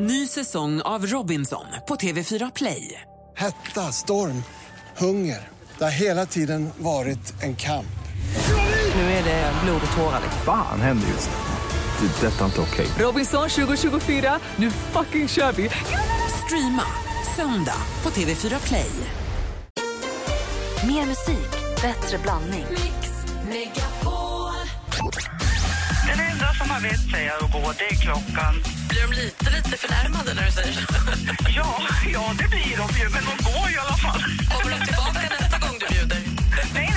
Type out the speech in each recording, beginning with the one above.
Ny säsong av Robinson på TV4 Play. Hetta, storm, hunger. Det har hela tiden varit en kamp. Nu är det blod och tårar. Fan händer just nu. Det. är Detta är inte okej. Robinson 2024, nu fucking kör vi! Streama söndag på TV4 Play. Mer musik, bättre blandning. Den enda som har vett säga att gå, det är klockan. Blir de lite, lite förnärmade när du säger så? Ja, ja, det blir de ju, men de går i alla fall. Kommer de tillbaka nästa gång du bjuder? Nej,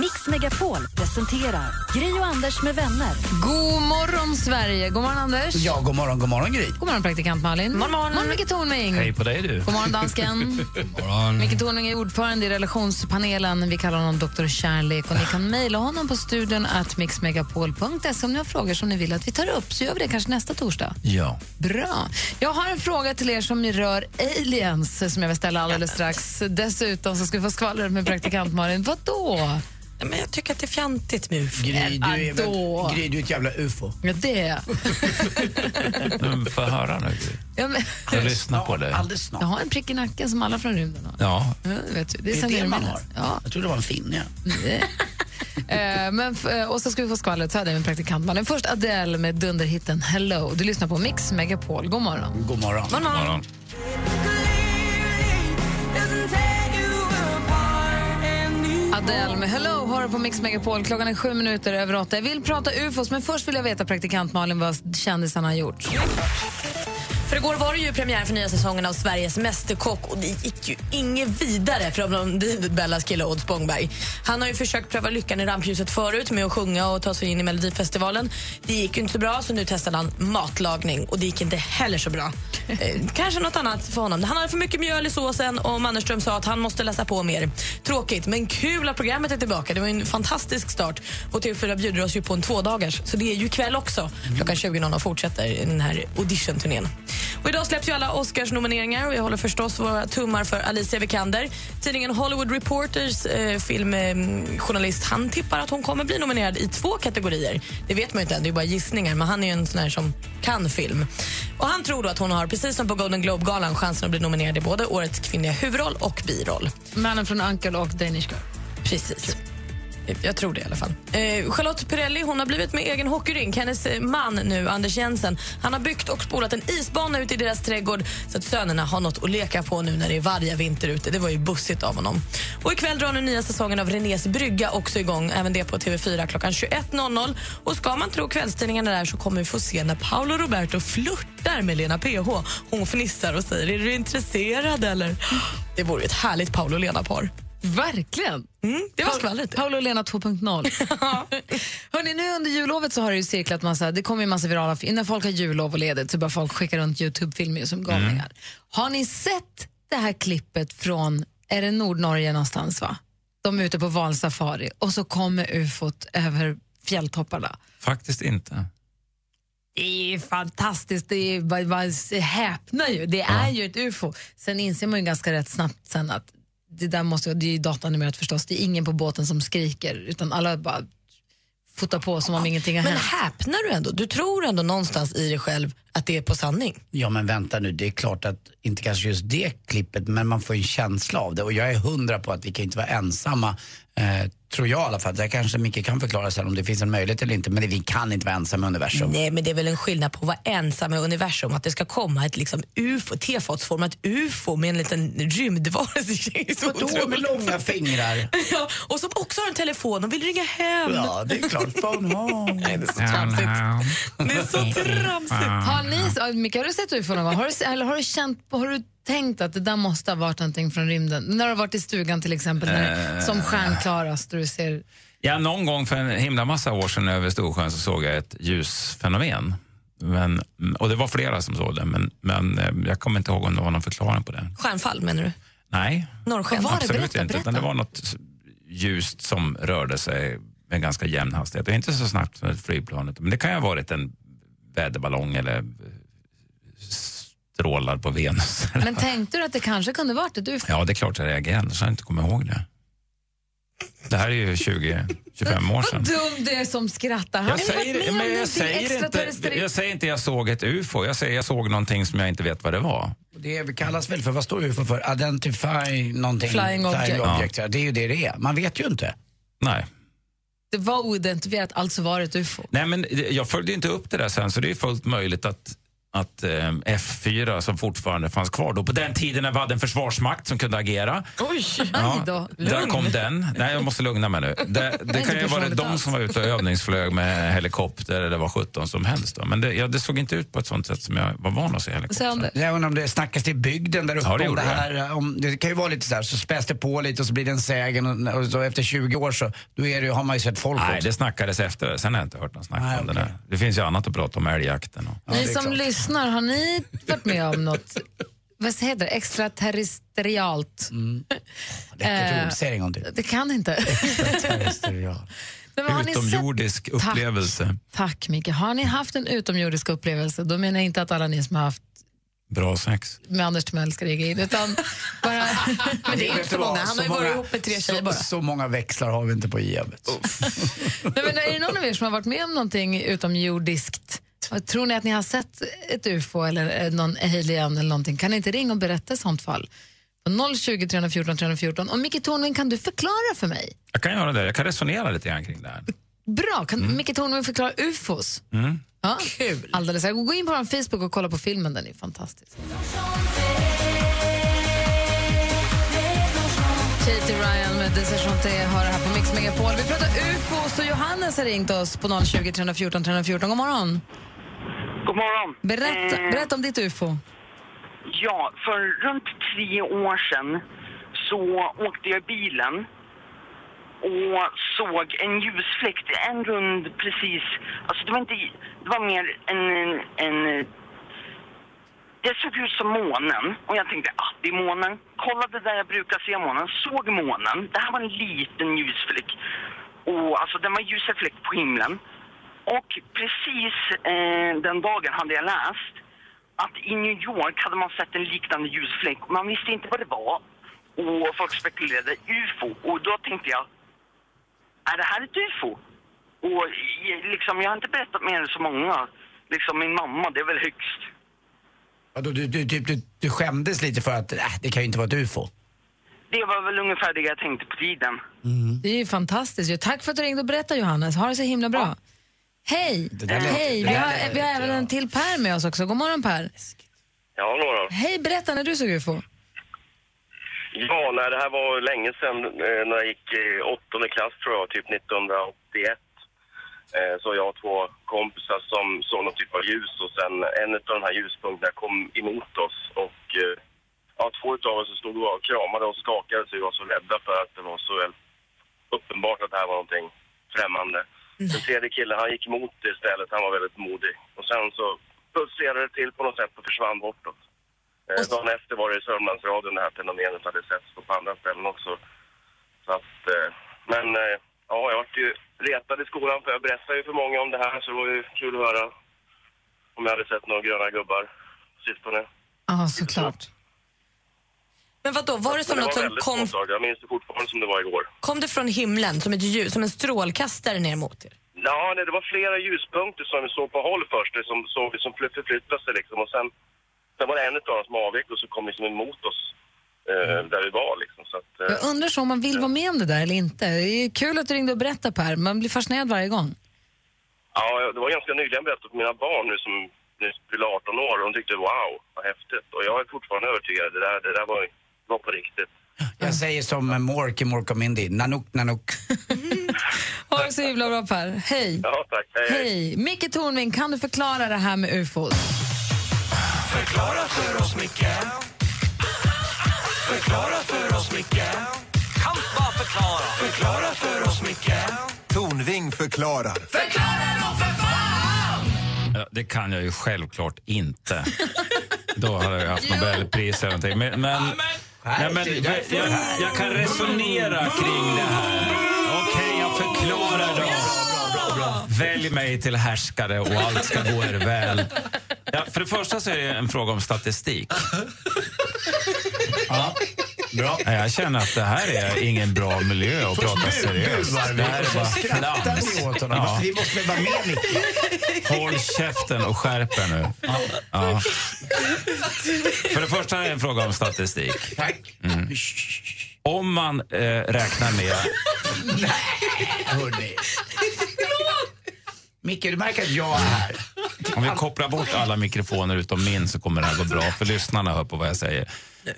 Mix Megapol presenterar Gri och Anders med vänner. God morgon, Sverige! God morgon, Anders. Ja, god morgon, god morgon Gry. God morgon, praktikant Malin. God morgon, morgon Micke Tornving. Hej på dig du. God morgon, dansken. Micke Tornving är ordförande i relationspanelen. Vi kallar honom Dr. Kärlek. Och ni kan mejla honom på studion at mixmegapol.se om ni har frågor som ni vill att vi tar upp. Så gör vi det kanske nästa torsdag. Ja. Bra. Jag har en fråga till er som rör aliens som jag vill ställa alldeles strax. Dessutom så ska vi få skvallret med praktikant Malin. Vad då? Ja, men jag tycker att det är fjantigt med ufo. Gry, du är, Då. väl, Gry, du är ett jävla ufo. Ja, det är jag. Får jag höra nu. Ja, men, Jag lyssnar på dig. Alldeles snart. jag har en prick i nacken som alla från rymden har. Ja. Ja, det vet du. Det Det är sen det man minnes. har. Ja. Jag trodde det var en finne. Ja. Eh, men, f- eh, och så ska vi få skvallret, så hade jag min praktikant Malin. Först Adele med dunderhitten Hello. Du lyssnar på Mix Megapol. God morgon. God morgon. God morgon. Adele med Hello har du på Mix Megapol. Klockan är sju minuter över åtta. Jag vill prata ufos, men först vill jag veta praktikant Malin vad kändisarna har gjort. För igår var det ju premiär för nya säsongen av Sveriges Mästerkock och det gick ju inget vidare för David Bellas kille Odd Spångberg. Han har ju försökt pröva lyckan i rampljuset förut med att sjunga och ta sig in i Melodifestivalen. Det gick inte så bra så nu testade han matlagning och det gick inte heller så bra. Eh, kanske något annat för honom. Han hade för mycket mjöl i såsen och Mannerström sa att han måste läsa på mer. Tråkigt, men kul att programmet är tillbaka. Det var en fantastisk start och TV4 bjuder oss ju på en tvådagars så det är ju ikväll också. Klockan 20.00 fortsätter den här audition-turnén. Och idag släpps ju alla Oscars-nomineringar och jag håller förstås våra tummar för Alicia Vikander. Tidningen Hollywood Reporters eh, filmjournalist han tippar att hon kommer bli nominerad i två kategorier. Det vet man ju inte än, det är bara gissningar, men han är ju en sån här som kan film. Och han tror att hon har, precis som på Golden Globe-galan, chansen att bli nominerad i både årets kvinnliga huvudroll och biroll. Mannen från Uncle och Danish Girl. Precis. Jag tror det i alla fall. Eh, Charlotte Pirelli hon har blivit med egen hockeyrink. Hennes eh, man nu, Anders Jensen, han har byggt och spolat en isbana ute i deras trädgård så att sönerna har något att leka på nu när det är varje vinter ute. Det var ju bussigt av honom. Och ikväll drar nu nya säsongen av Renés brygga också igång. Även det på TV4 klockan 21.00. Och ska man tro kvällstidningarna där så kommer vi få se när Paolo Roberto flörtar med Lena PH. Hon fnissar och säger, är du intresserad eller? Det vore ett härligt Paolo och Lena-par. Verkligen. Mm, det var skvallret. Paolo och Lena 2.0. Hörrni, nu under jullovet så har det ju cirklat massa, det kommer ju massa virala, när folk har jullov och ledigt så börjar folk skicka runt Youtube-filmer som galningar. Har ni sett det här klippet från, är det Nordnorge någonstans va? De är ute på valsafari och så kommer ufot över fjälltopparna. Faktiskt inte. Det är ju fantastiskt, det är, man, man häpnar ju. Det är ju ett ufo. Sen inser man ju ganska rätt snabbt sen att det där måste, det är ju datanimerat förstås, det är ingen på båten som skriker utan alla bara fotar på som om ingenting har Men hänt. häpnar du ändå? Du tror ändå någonstans i dig själv att det är på sanning? Ja men vänta nu, det är klart att, inte kanske just det klippet, men man får en känsla av det. Och jag är hundra på att vi kan inte vara ensamma, eh, tror jag i alla fall. Det kanske Micke kan förklara sen om det finns en möjlighet eller inte, men det, vi kan inte vara ensamma i universum. Nej, men det är väl en skillnad på att vara ensam i universum, att det ska komma ett liksom ufo, tefatsformat ufo med en liten rymdvarelse. Vadå med långa fingrar? Ja, och som också har en telefon och vill ringa hem. Ja, det är klart. Phone home. Nej, det är så tramsigt. Det är så tramsigt. Har ni, Micke, har du sett ufo någon gång? Har du, eller har du, känt, har du tänkt att det där måste ha varit någonting från rymden? När du har varit i stugan till exempel, när, som stjärnklarast, du ser... Ja, någon gång för en himla massa år sedan över Storsjön så såg jag ett ljusfenomen. Men, och det var flera som såg det, men, men eh, jag kommer inte ihåg om det var någon förklaring på det. Stjärnfall menar du? Nej, Norrsken? Vad var det? absolut Berätta, inte. Utan berätta. det var något ljust som rörde sig med ganska jämn hastighet. Och inte så snabbt som ett flygplan. Men det kan ju ha varit en väderballong eller strålar på Venus. Men tänkte du att det kanske kunde varit ett ufo? Ja, det är klart jag reagerade, så jag inte kommer ihåg det. Det här är ju 20-25 år sedan. Dum du är som skrattar. Jag säger, men jag, säger inte, jag säger inte jag såg ett ufo, jag säger jag såg någonting som jag inte vet vad det var. Det kallas väl för, vad står UFO för? Identify någonting? Flying object. object. Ja. Det är ju det det är. Man vet ju inte. Nej. Det var oidentifierat, alltså var det ett ufo. Nej, men jag följde inte upp det där sen, så det är fullt möjligt att att eh, F4 som fortfarande fanns kvar då på den tiden när vi hade en försvarsmakt som kunde agera. Oj! Aj då, Där kom den. Nej, jag måste lugna mig nu. Det, det kan ju vara de som var ute och övningsflög med helikopter eller vad sjutton som helst. Då. Men det, ja, det såg inte ut på ett sånt sätt som jag var van att se helikopter. om det. Jag undrar om det snackas i bygden där uppe Ja, det om det här. Om, det kan ju vara lite så här, så späs det på lite och så blir det en sägen och, och så efter 20 år så då är det, har man ju sett folk Nej, också. det snackades efter det. Sen har jag inte hört någon snack Nej, om det okej. där. Det finns ju annat att prata om, älgjakten och... Ja, Ni det är som. Lyssnar, har ni varit med om något vad heter det? Läckert Eh, ord, säg det en gång till. Det kan inte. Har ni sett- Utomjordisk upplevelse. Tack Micke. Har ni haft en utomjordisk upplevelse, då menar jag inte att alla ni som har haft Bra sex. med Anders Timell ska rigga in, utan bara... Men det är inte så många. Han har ju Så varit många- ihop med tre tjejer så, bara. Så många växlar har vi inte på Gevet. Nej, men är det någon av er som har varit med om någonting utomjordiskt? Tror ni att ni har sett ett ufo eller eh, någon alien eller någonting? Kan ni inte ringa och berätta i sånt fall? På 020 314 314. Och Micke Tornving, kan du förklara för mig? Jag kan göra det. Jag kan resonera lite grann kring det här. Bra, kan Micke Tornving förklara ufos? Ja, Kul. Alldeles. Gå in på vår Facebook och kolla på filmen, den är fantastisk. Katie Ryan med Desertionté har det här på Mix Megapol. Vi pratar ufos och Johannes har ringt oss på 020 314 314. God morgon. God morgon. Berätta, Eh, berätta om ditt ufo. Ja, för runt tre år sedan så åkte jag bilen och såg en ljusfläkt, en rund precis, alltså det var inte, det var mer en, en det såg ut som månen och jag tänkte ah, det är månen. Kollade där jag brukar se månen, såg månen. Det här var en liten ljusfläck. Och alltså den var ljusa fläck på himlen. Och precis eh, den dagen hade jag läst att i New York hade man sett en liknande ljusfläck. Man visste inte vad det var och folk spekulerade UFO. Och då tänkte jag, är det här ett UFO? Och liksom, jag har inte berättat mer än så många. Liksom min mamma, det är väl högst. Vadå, Du, du, du, du, du skämdes lite för att äh, det kan ju inte vara ett UFO. Det var väl ungefär det jag tänkte på tiden. Det är ju fantastiskt. Tack för att du ringde och berättade Johannes. Ha det så himla bra. Hej! Hej! Vi har, vi har även en till Per med oss också. God morgon Per. Ja, några. Hej, berätta när du såg ufo. Ja, nej, det här var länge sedan eh, när jag gick i åttonde klass tror jag, typ 1981. Eh, så jag och två kompisar som såg någon typ av ljus och sen en av de här ljuspunkterna kom emot oss och eh, ja, två utav oss stod och kramade och skakade så vi var så rädda för att det var så väl uppenbart att det här var någonting främmande. Den tredje killen, han gick emot det istället, han var väldigt modig. Och sen så pulserade det till på något sätt och försvann bortåt. Eh, dagen efter var det i Sörmlandsradion det här fenomenet hade setts på andra ställen också. Så att, eh, men eh, ja, jag vart ju retad i skolan för jag berättade ju för många om det här så det var ju kul att höra om jag hade sett några gröna gubbar på sistone. Ja, såklart. Men vad då var det som det något som kom, påtagligt, jag minns det fortfarande som det var igår. kom det från himlen som ett ljus, som en strålkastare ner mot er? Ja, nej, det var flera ljuspunkter som vi såg på håll först, det som såg vi som fly- förflyttade sig liksom. Och sen, sen var det en av dem som avvek och så kom liksom emot oss eh, där vi var liksom. Så att, eh, Jag undrar så om man vill vara med om det där eller inte. Det är kul att du ringde och berättade Per. Man blir fascinerad varje gång. ja, det var ganska nyligen berättat för mina barn nu som nu fyller 18 år och de tyckte wow, vad häftigt. Och jag är fortfarande övertygad, det där, det där var, var på riktigt. Jag säger som Mork i Mork och Mindy, nanook nanook. Ha det så himla bra Per. Hej! Ja, tack. Hej, hej. Hej! Micke Tornving, kan du förklara det här med ufos? Förklara för oss, Micke Förklara för oss, Micke Kan bara förklara Förklara för oss, Micke Tornving förklarar. Förklara då för fan! Ja, det kan jag ju självklart inte. Då hade jag haft Nobelpris eller någonting. Men, men, nej, men jag, jag, kan resonera kring det här. Okej, jag förklarar då. Välj mig till härskare och allt ska gå er väl. Ja, för det första så är det en fråga om statistik. Bra. Nej, Jag känner att det här är ingen bra miljö att prata seriöst. Det här är bara flams. Ja. Vi måste väl vara med Micke? Håll käften och skärp er nu. Ja. För det första är det en fråga om statistik. Tack. Mm. Om man eh, räknar med... Hörni. Micke, du märker att jag är här. Om vi kopplar bort alla mikrofoner utom min så kommer det här gå bra, för lyssnarna hör på vad jag säger.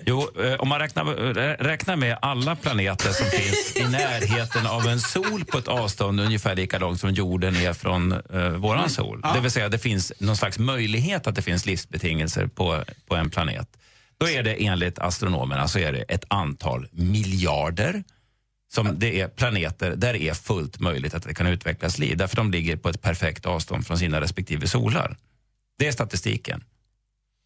Jo, eh, om man räknar, rä- räknar med alla planeter som finns i närheten av en sol på ett avstånd ungefär lika långt som jorden är från eh, våran sol. Det vill säga det finns någon slags möjlighet att det finns livsbetingelser på, på en planet. Då är det enligt astronomerna så är det ett antal miljarder som det är planeter där det är fullt möjligt att det kan utvecklas liv. Därför de ligger på ett perfekt avstånd från sina respektive solar. Det är statistiken.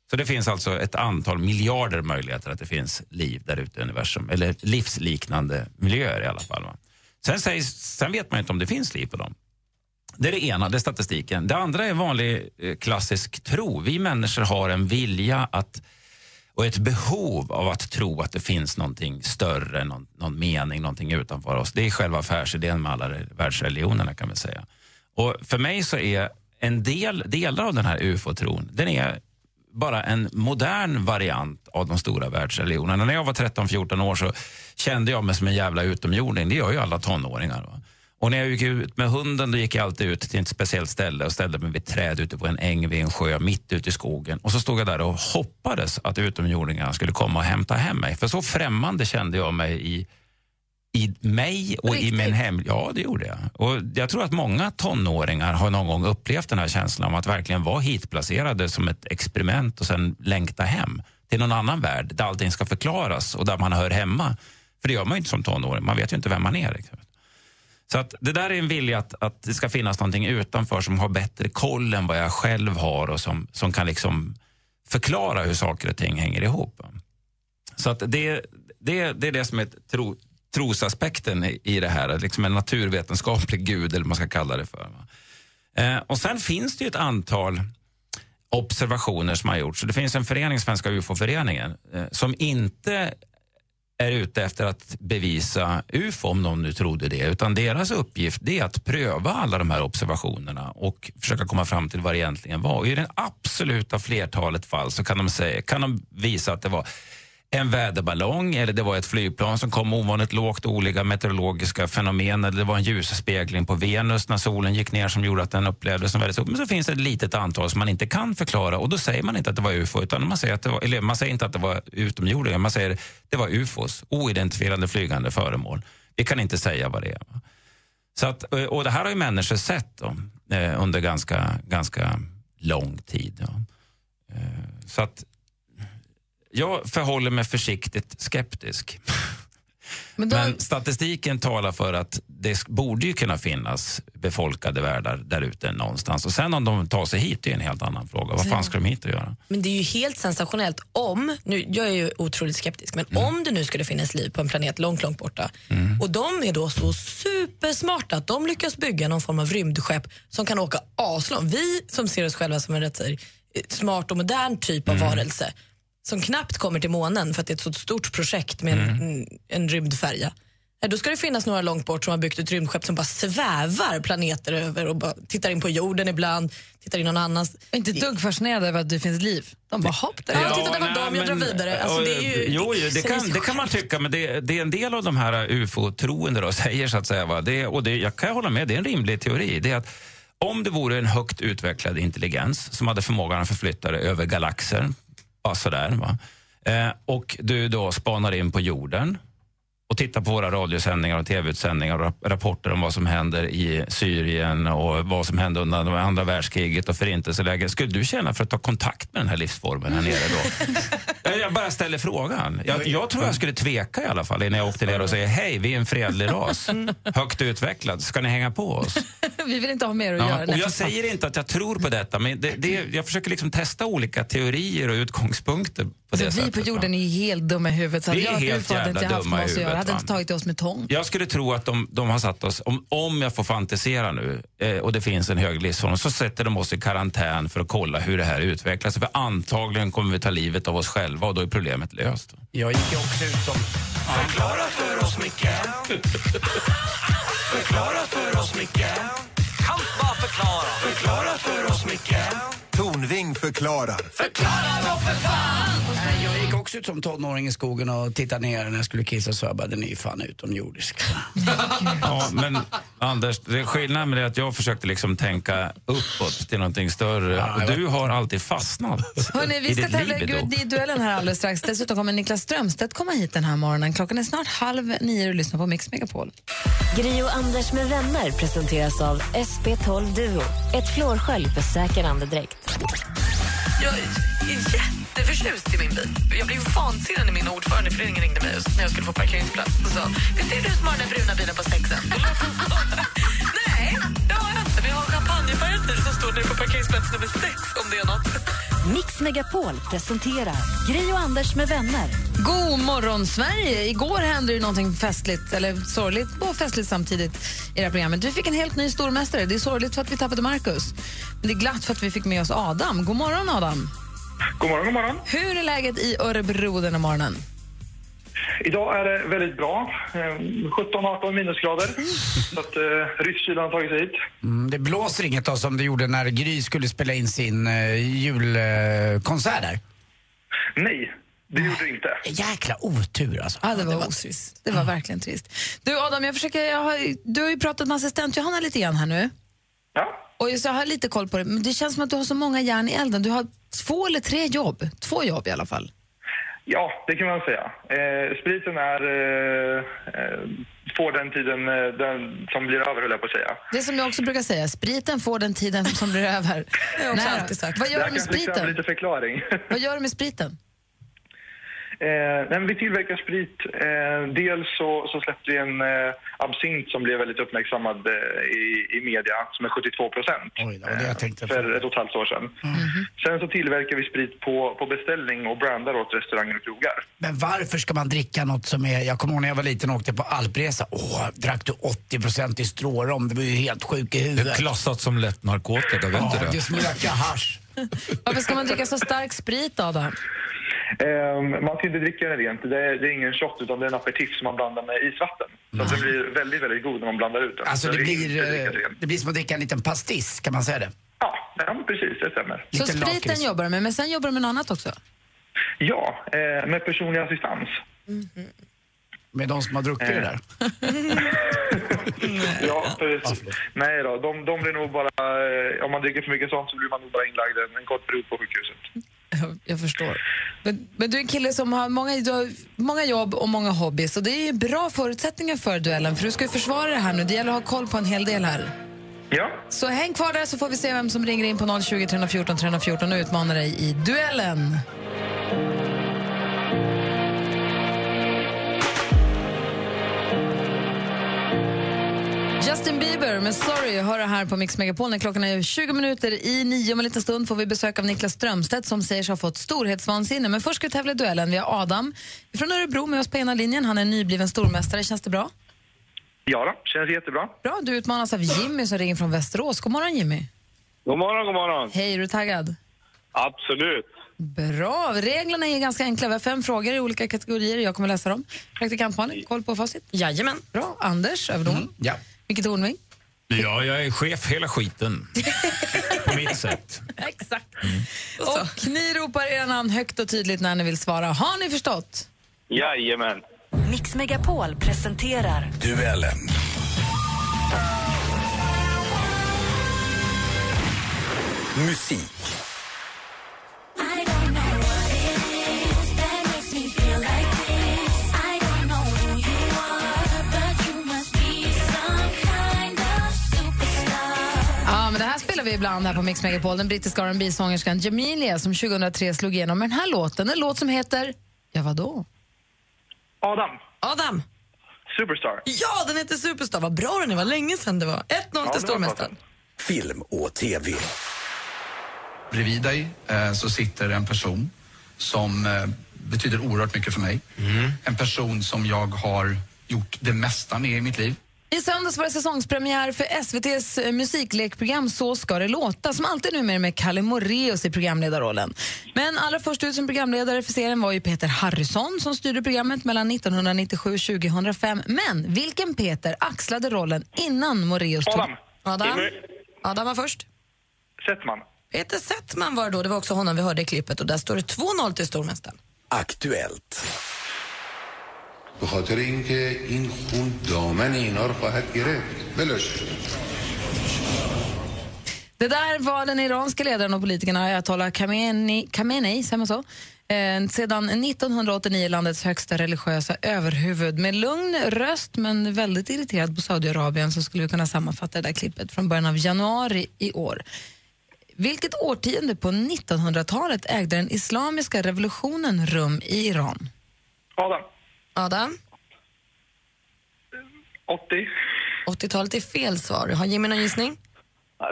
Så det finns alltså ett antal miljarder möjligheter att det finns liv där ute i universum. Eller livsliknande miljöer i alla fall. Va? Sen, sägs, sen vet man inte om det finns liv på dem. Det är det ena, det är statistiken. Det andra är vanlig eh, klassisk tro. Vi människor har en vilja att och ett behov av att tro att det finns någonting större, någon, någon mening, någonting utanför oss. Det är själva affärsidén med alla världsreligionerna kan man säga. Och för mig så är en del, delar av den här ufo-tron, den är bara en modern variant av de stora världsreligionerna. När jag var 13-14 år så kände jag mig som en jävla utomjording. Det gör ju alla tonåringar. Va? Och när jag gick ut med hunden då gick jag alltid ut till ett speciellt ställe och ställde mig vid ett träd ute på en äng vid en sjö mitt ute i skogen. Och så stod jag där och hoppades att utomjordingarna skulle komma och hämta hem mig. För så främmande kände jag mig i, i mig och i min hem. Ja, det gjorde jag. Och jag tror att många tonåringar har någon gång upplevt den här känslan om att verkligen vara hitplacerade som ett experiment och sen längta hem till någon annan värld där allting ska förklaras och där man hör hemma. För det gör man ju inte som tonåring, man vet ju inte vem man är. Liksom. Så att det där är en vilja att, att det ska finnas någonting utanför som har bättre koll än vad jag själv har och som, som kan liksom förklara hur saker och ting hänger ihop. Så att det, det, det är det som är tro, trosaspekten i, i det här, liksom en naturvetenskaplig gud eller vad man ska kalla det för. Eh, och sen finns det ju ett antal observationer som har gjorts. Det finns en förening, Svenska UFO-föreningen, eh, som inte är ute efter att bevisa UFO, om någon nu trodde det. Utan deras uppgift är att pröva alla de här observationerna och försöka komma fram till vad det egentligen var. Och I det absoluta flertalet fall så kan de, säga, kan de visa att det var en väderballong eller det var ett flygplan som kom ovanligt lågt, olika meteorologiska fenomen eller det var en ljusspegling på Venus när solen gick ner som gjorde att den upplevdes som väldigt stor. Men så finns det ett litet antal som man inte kan förklara och då säger man inte att det var UFO utan man säger, att det var, eller man säger inte att det var utomjordingar, man säger att det var UFOs, oidentifierade flygande föremål. Vi kan inte säga vad det är. Så att, eh, och det här har ju människor sett då, eh, under ganska, ganska lång tid. Ja. Eh, så att jag förhåller mig försiktigt skeptisk. Men, då, Men statistiken talar för att det borde ju kunna finnas befolkade världar där ute någonstans. Och sen om de tar sig hit är en helt annan fråga. Vad fan ska de hit och göra? Men det är ju helt sensationellt om, nu, jag är ju otroligt skeptisk, men om det nu skulle finnas liv på en planet långt, långt borta och de är då så supersmarta att de lyckas bygga någon form av rymdskepp som kan åka aslångt. Vi som ser oss själva som en rätt eh, smart och modern typ av varelse som knappt kommer till månen för att det är ett så stort projekt med en, en rymdfärja. Ja, Då ska det finnas några långt bort som har byggt ett rymdskepp som bara svävar planeter över och bara tittar in på jorden ibland, tittar in någon annans. inte ett dugg fascinerade över att det finns liv. De bara, hopp där. Ja, titta, det var dem, jag drar vidare. Alltså, det är ju, jo, jo, det, säger kan, det kan man tycka, men det, det är en del av de här ufo-troende då, säger så att säga. Va? Det, och det, jag kan hålla med, det är en rimlig teori. Det är att om det vore en högt utvecklad intelligens som hade förmågan att förflytta dig över galaxer, bara sådär, va? Eh, och du då spanar in på jorden och tittar på våra radiosändningar och tv-utsändningar och rap- rapporter om vad som händer i Syrien och vad som hände under andra världskriget och förintelseläget. Skulle du känna för att ta kontakt med den här livsformen här nere då? Jag bara ställer frågan. Jag, jag tror jag skulle tveka i alla fall innan jag åkte ner och säger hej, vi är en fredlig ras, högt utvecklad, ska ni hänga på oss? Vi vill inte ha mer att Ja, göra. och jag fan. säger inte att jag tror på detta, men det, det, jag försöker liksom testa olika teorier och utgångspunkter på det Alltså, vi sättet. på va? jorden är helt dumma i huvudet. Så Vi är jag helt hade inte jävla haft dumma i huvudet, hade va? inte tagit oss med tång. Jag skulle tro att de, de har satt oss, om, om jag får fantisera nu eh, och det finns en hög livsform, så sätter de oss i karantän för att kolla hur det här utvecklas. För antagligen kommer vi ta livet av oss själva och då är problemet löst. Jag gick också ut som... Förklara för oss, Micke Förklara för oss, Micke kan bara förklara. Förklara för oss, Micke förklarar. Förklara då för fan Jag gick också ut som tonåring i skogen och tittade ner när jag skulle kissa så jag bara, den är ju fan utomjordisk. Ja, men Anders, det är skillnaden med det att jag försökte liksom tänka uppåt till någonting större. och du har alltid fastnat Hörrni, vi ska tävla i duellen här alldeles strax. Dessutom kommer Niklas Strömstedt komma hit den här morgonen. Klockan är snart halv nio och lyssnar på Mix Megapol. Gri och Anders med vänner presenteras av SP12 Duo. Ett flårskölj för säker andedräkt. Jag är jätteförtjust i min bil. Jag blev vansinnig när min ordförande i föreningen ringde mig när jag skulle få parkeringsplats och sa Visst är det du som har den där bruna bilen på sexen? Nej, det har jag inte. Vi har champagnefärger champagnefärgad bil som står nere på parkeringsplats nummer sex om det är något. Mix Megapol presenterar Gri och Anders med vänner. God morgon, Sverige! Igår hände det någonting festligt, eller sorgligt och festligt samtidigt i det här programmet. Vi fick en helt ny stormästare. Det är sorgligt för att vi tappade Marcus. Men det är glatt för att vi fick med oss Adam. God morgon, Adam! God morgon, god morgon. Hur är läget i Örebro den här morgonen? Idag är det väldigt bra. Eh, 17-18 minusgrader. Så att eh, rysskylan har tagit sig hit. Mm, det blåser inget då som det gjorde när Gry skulle spela in sin uh, julkonsert där. Nej, det gjorde det inte. Jäkla otur alltså. Ja, det var, otrist. Det var verkligen trist. Du, Adam, jag försöker, jag har, du har ju pratat med assistent Johanna lite grann här nu. Ja. Och så jag har lite koll på det, men det känns som att du har så många järn i elden. Du har två eller tre jobb. Två jobb i alla fall. Ja, det kan man säga. Eh, spriten är... Eh, eh, får den tiden eh, den som blir över, höll jag på att säga. Det som jag också brukar säga, spriten får den tiden som blir över. Det har jag också alltid sagt. Vad gör du med spriten? lite förklaring. Vad gör du med spriten? Eh, nej, men vi tillverkar sprit. Eh, dels så, så släppte vi en eh, absint som blev väldigt uppmärksammad eh, i, i media, som är 72 procent. Tänkte. för ett och ett halvt år sedan. Sen så tillverkar vi sprit på, på beställning och brandar åt restauranger och krogar. Men varför ska man dricka något som är... Jag kommer ihåg när jag var liten och åkte på alpresa. Åh, drack du 80% i strårom? Det var ju helt sjuk i Det är huvudet. klassat som lätt narkotika, vet Ja, det det? smakar hasch. Varför ska man dricka så stark sprit, Adam? Ehm, man ska inte dricka den rent. Det är, det är ingen shot utan det är en aperitif som man blandar med isvatten. Så att den blir väldigt, väldigt god när man blandar ut den. Alltså Så det är blir, eh, det blir som att dricka en liten pastiss, kan man säga det? Ja, ja, precis. Det stämmer. Så Lite spriten lakrits. jobbar du med, men sen jobbar du med något annat också? Ja, eh, med personlig assistans. Med de som har druckit det där. Ja, precis. Nej då, de, de blir nog bara... Eh, om man dricker för mycket sånt så blir man nog bara inlagd en, en kort period på sjukhuset. Jag, jag förstår. Men, men du är en kille som har många, du har många jobb och många hobbys. Och det är bra förutsättningar för duellen, för du ska ju försvara det här nu. Det gäller att ha koll på en hel del här. Ja, Så häng kvar där så får vi se vem som ringer in på 020 314 314 och utmanar dig i duellen. Justin Bieber med Sorry hör här på Mix Megapol när klockan är 20 minuter i nio. Om en liten stund får vi besök av Niklas Strömstedt som säger sig ha fått storhetsvansinne. Men först ska vi tävla i duellen. Vi har Adam från Örebro med oss på ena linjen. Han är nybliven stormästare. Känns det bra? ja då, känns jättebra. Bra. Du utmanas av Jimmy som ringer från Västerås. God morgon Jimmy. God morgon, god morgon. Hej, är du taggad? Absolut. Bra. Reglerna är ganska enkla. Vi har fem frågor i olika kategorier. Jag kommer läsa dem. Praktikant Malin, koll på facit? Jajamän. Bra. Anders, överdomaren. Ja. Micke Tornving. Ja, jag är chef hela skiten. På mitt sätt. Exakt. Och ni ropar era namn högt och tydligt när ni vill svara. Har ni förstått? Jajamän. Mix Megapol presenterar Duellen. Musik. Spelar vi ibland här på Mix Megapol. Den brittiska rb sångerskan Jamelia som 2003 slog igenom med den här låten. En låt som heter... Ja, vadå? Adam, Adam! Superstar. Ja, den heter Superstar. Vad bra den är. Vad länge sedan det var. 1-0 det var till stormästaren. Film och TV. Bredvid dig eh, så sitter en person som eh, betyder oerhört mycket för mig. En person som jag har gjort det mesta med i mitt liv. I söndags var det säsongspremiär för SVTs eh, musiklekprogram Så ska det låta som alltid numera med Kalle Moreus i programledarrollen. Men allra först ut som programledare för serien var ju Peter Harrison som styrde programmet mellan 1997 och 2005. Men vilken Peter axlade rollen innan Moreus tog... Adam. Adam? Adam var först. Settman. Peter Settman var det då. Det var också honom vi hörde i klippet och där står det 2-0 till stormästaren. Aktuellt. به خاطر اینکه این خون دامن اینا رو خواهد گرفت بلاش Det där var den iranska ledaren och politikern ayatollah Khamenei, Khamenei säger man så? Eh, sedan 1989 landets högsta religiösa överhuvud. Med lugn röst men väldigt irriterad på Saudiarabien så skulle vi kunna sammanfatta det där klippet från början av januari i år. Vilket årtionde på 1900-talet ägde den islamiska revolutionen rum i Iran? Adam. Adam? 80. 80-talet är fel svar. Har Jimmy någon gissning?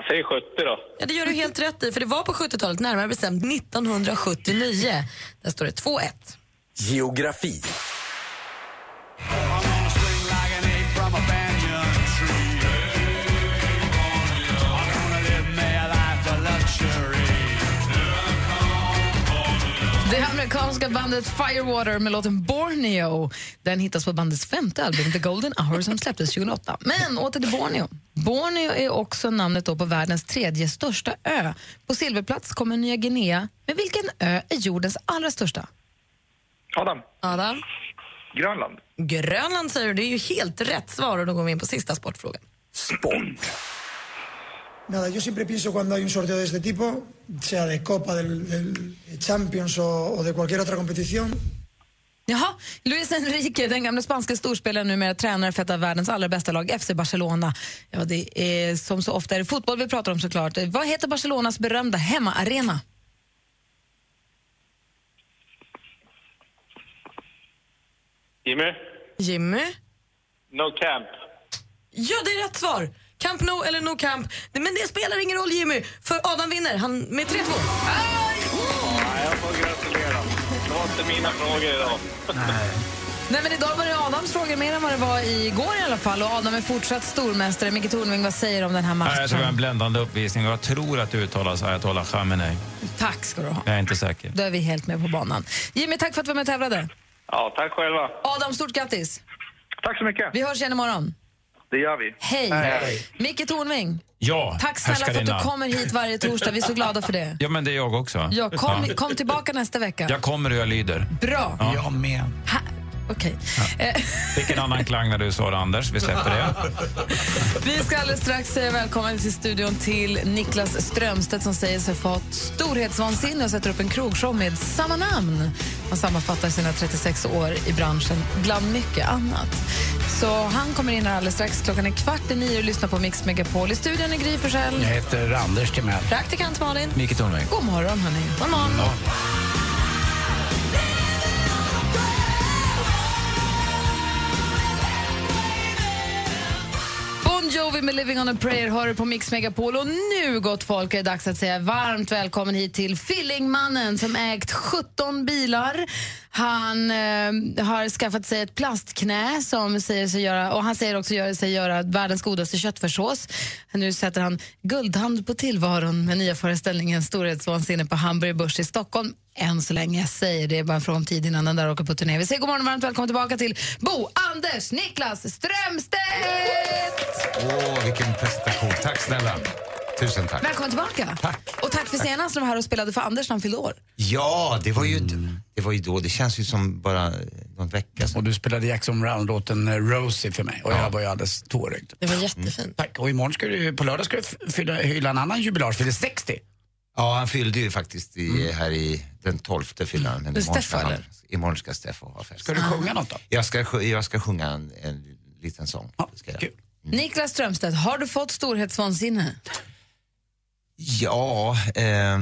Säg 70 då. Ja, det gör du helt rätt i, för det var på 70-talet, närmare bestämt 1979. Där står det 2-1. Geografi. Amerikanska bandet Firewater med låten Borneo. Den hittas på bandets femte album The Golden Hour som släpptes 2008. Men åter till Borneo. Borneo är också namnet då på världens tredje största ö. På silverplats kommer Nya Guinea. Men vilken ö är jordens allra största? Adam. Adam? Grönland. Grönland säger du, det är ju helt rätt svar och då går vi in på sista sportfrågan. Sport. Nada, yo siempre pienso cuando hay un sorteo de este tipo, sea de Copa, del, del Champions o, o de cualquier otra competición, Jaha, Luis Enrique, den gamla spanska storspelaren, numera tränare för ett av världens allra bästa lag, FC Barcelona. Ja, det är som så ofta är det fotboll vi pratar om såklart. Vad heter Barcelonas berömda hemmaarena? Jimmy. Jimmy? No camp. Ja, det är rätt svar! Camp No eller No Camp. Men det spelar ingen roll, Jimmy, för Adam vinner han med 3-2. Nej, jag får gratulera. Det var inte mina frågor idag. Nej, men idag var det Adams frågor mer än vad det var igår i alla fall. Och Adam är fortsatt stormästare. Micke Tornving, vad säger du om den här Ja, Jag tror det var en matchen? bländande uppvisning och jag tror att det uttalas ayatollah Khamenei. Tack ska du ha. Jag är inte säker. Då är vi helt med på banan. Jimmy, tack för att du var med och tävlade. Ja, tack själva. Adam, stort grattis. Tack så mycket. Vi hörs igen imorgon. Det gör vi. Hej. Micke Tornving, Ja, tack snälla för att du kommer hit varje torsdag. Vi är så glada för det. Ja, men det är jag också. Ja, kom, Ja. kom tillbaka nästa vecka. Jag kommer och jag lyder. Bra. Ja. Jag med. Okej. Eh, Fick en annan klang när du sa det, Anders. Vi släpper det. Vi ska alldeles strax säga välkommen till studion till Niklas Strömstedt som säger sig ha fått storhetsvansinne och sätter upp en krogshow med samma namn. Han sammanfattar sina 36 år i branschen bland mycket annat. Så han kommer in här alldeles strax. Klockan är kvart i nio och lyssnar på Mix Megapol. I studion är Gry Forssell. Jag heter Anders Timell. Praktikant Malin. Micke Tornving. God morgon, hörni. God morgon. Tom Bowie med Living on a prayer hör du på Mix Megapol. Och nu, gott folk, är det dags att säga varmt välkommen hit till Fillingmannen som ägt 17 bilar. Han eh, har skaffat sig ett plastknä som säger sig göra, och han säger också göra sig göra världens godaste köttfärssås. Nu sätter han guldhand på tillvaron med nya föreställningen Storhetsvansinne på Hamburger Börs i Stockholm. Än så länge, jag säger det är bara en fråga om tid innan den där åker på turné. Vi säger god morgon och varmt välkommen tillbaka till Bo, Anders, Niklas Strömstedt! Åh, vilken presentation. Tack snälla. Tusen tack. Välkommen tillbaka. Tack. Och tack för senast när du var här och spelade för Anders när han fyllde år. Ja, det var ju, det var ju då. Det känns ju som bara någon vecka sedan. Och du spelade Jackson Brown-låten eh, Rosie för mig och jag var ju alldeles tårögd. Det var jättefint. Tack. Och imorgon ska du, på lördag ska du fylla, hylla en annan jubilar, fyller 60. Ja, han fyllde ju faktiskt i, här i den 12 fyllde han. Men Steffo, han-? Imorgon ska Steffo ha fest. Ska du sjunga något då? Jag ska, jag ska sjunga en, en liten sång. Det ska jag. göra. Niklas Strömstedt, har du fått storhetsvansinne? Ja, eh,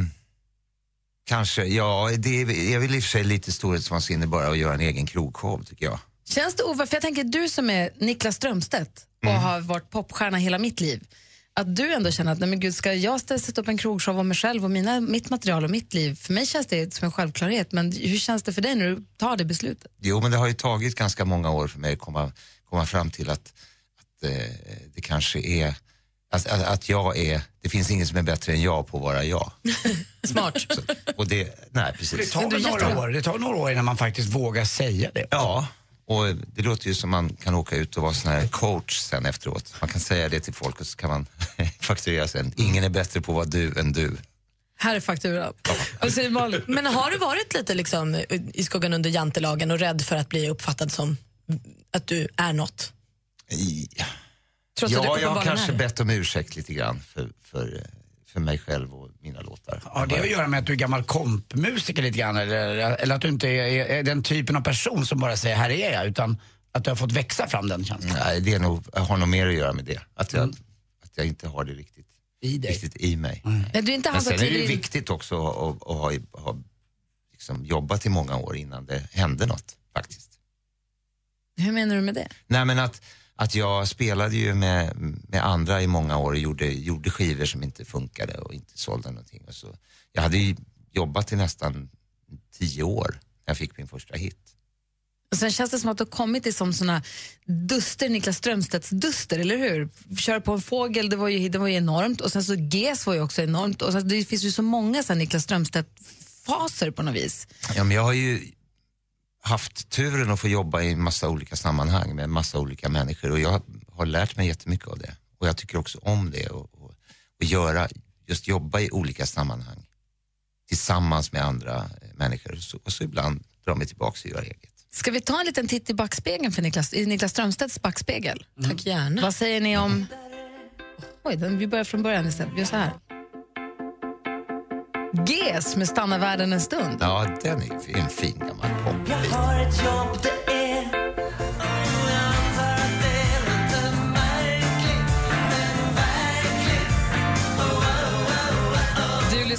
kanske. Ja, det är, vill i och för sig lite storhetsvansinne bara att göra en egen krogshow tycker jag. Känns det ova? För jag tänker du som är Niklas Strömstedt och Mm. har varit popstjärna hela mitt liv. att du ändå känner att nej men gud, ska jag sätta upp en krogshow om mig själv och mina, mitt material och mitt liv? För mig känns det som en självklarhet, men hur känns det för dig när du tar det beslutet? Jo, men det har ju tagit ganska många år för mig att komma, komma fram till att, det kanske är att, att, att jag är, det finns ingen som är bättre än jag på att vara jag. Smart. Så, och det, nej precis. Det tar några år, det tar några år innan man faktiskt vågar säga det. Ja, och det låter ju som man kan åka ut och vara sån här coach sen efteråt. Man kan säga det till folk och så kan man fakturera sen. Ingen är bättre på att vara du än du. Här är fakturan. Malin? Men har du varit lite liksom i skuggan under jantelagen och rädd för att bli uppfattad som att du är något? Trots att du ja, jag har kanske är det. bett om ursäkt lite grann för, för, för mig själv och mina låtar. Har det att göra med att du är gammal kompmusiker lite grann eller, eller att du inte är, är den typen av person som bara säger här är jag utan att du har fått växa fram den känslan? Nej, det är nog, har nog mer att göra med det. Att jag, att jag inte har det riktigt i, dig. Riktigt i mig. Nej, du är inte Men sen är det ju viktigt också att, att ha, ha liksom jobbat i många år innan det hände något faktiskt. Hur menar du med det? Nej men att, att jag spelade ju med, med andra i många år och gjorde, gjorde skivor som inte funkade och inte sålde någonting. Och så, jag hade ju jobbat i nästan tio år när jag fick min första hit. Och sen känns det som att du har kommit till som såna duster, Niklas Strömstedts duster, eller hur? Köra på en fågel, det var ju, det var ju enormt. Och sen så GES var ju också enormt. Och sen, det finns ju så många så Niklas Strömstedt-faser på något vis. Ja, men jag har ju haft turen att få jobba i massa olika sammanhang med massa olika människor och jag har lärt mig jättemycket av det. Och jag tycker också om det och, och, och göra, just jobba i olika sammanhang tillsammans med andra människor och så, och så ibland dra mig tillbaka och göra eget. Ska vi ta en liten titt i backspegeln för Niklas, i Niklas Strömstedts backspegel? Tack gärna. Vad säger ni om... Oj, den, vi börjar från början istället. Vi gör så här. GES med Stanna världen en stund. Ja, den är en fin gammal pop. Jag har ett jobb, det är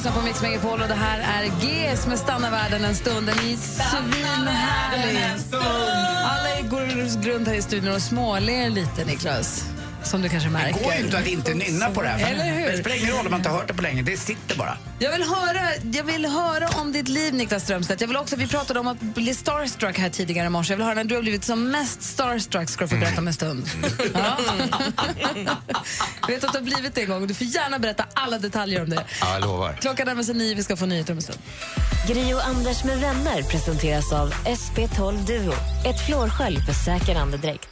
lyssnar på Mix Megapol och det här är GES med Stanna världen en stund. Den är svinhärlig. Alla går runt här i studion och småler lite, Niklas. Som du kanske märker. Det går ju inte att inte nynna på det här. Eller hur? Det spelar ingen roll om man inte har hört det på länge, det sitter bara. Jag vill, höra, jag vill höra om ditt liv, Niklas Strömstedt. Jag vill också, vi pratade om att bli starstruck här tidigare i morse. Jag vill höra när du har blivit som mest starstruck ska du få berätta om en stund. Ja. Jag vet att du har blivit det en gång och du får gärna berätta alla detaljer om det. Ja, jag lovar. Klockan närmar sig nio, vi ska få nyheter om en stund. Gri och Anders med vänner presenteras av SP12 Duo. Ett flårskölj för säker andedräkt.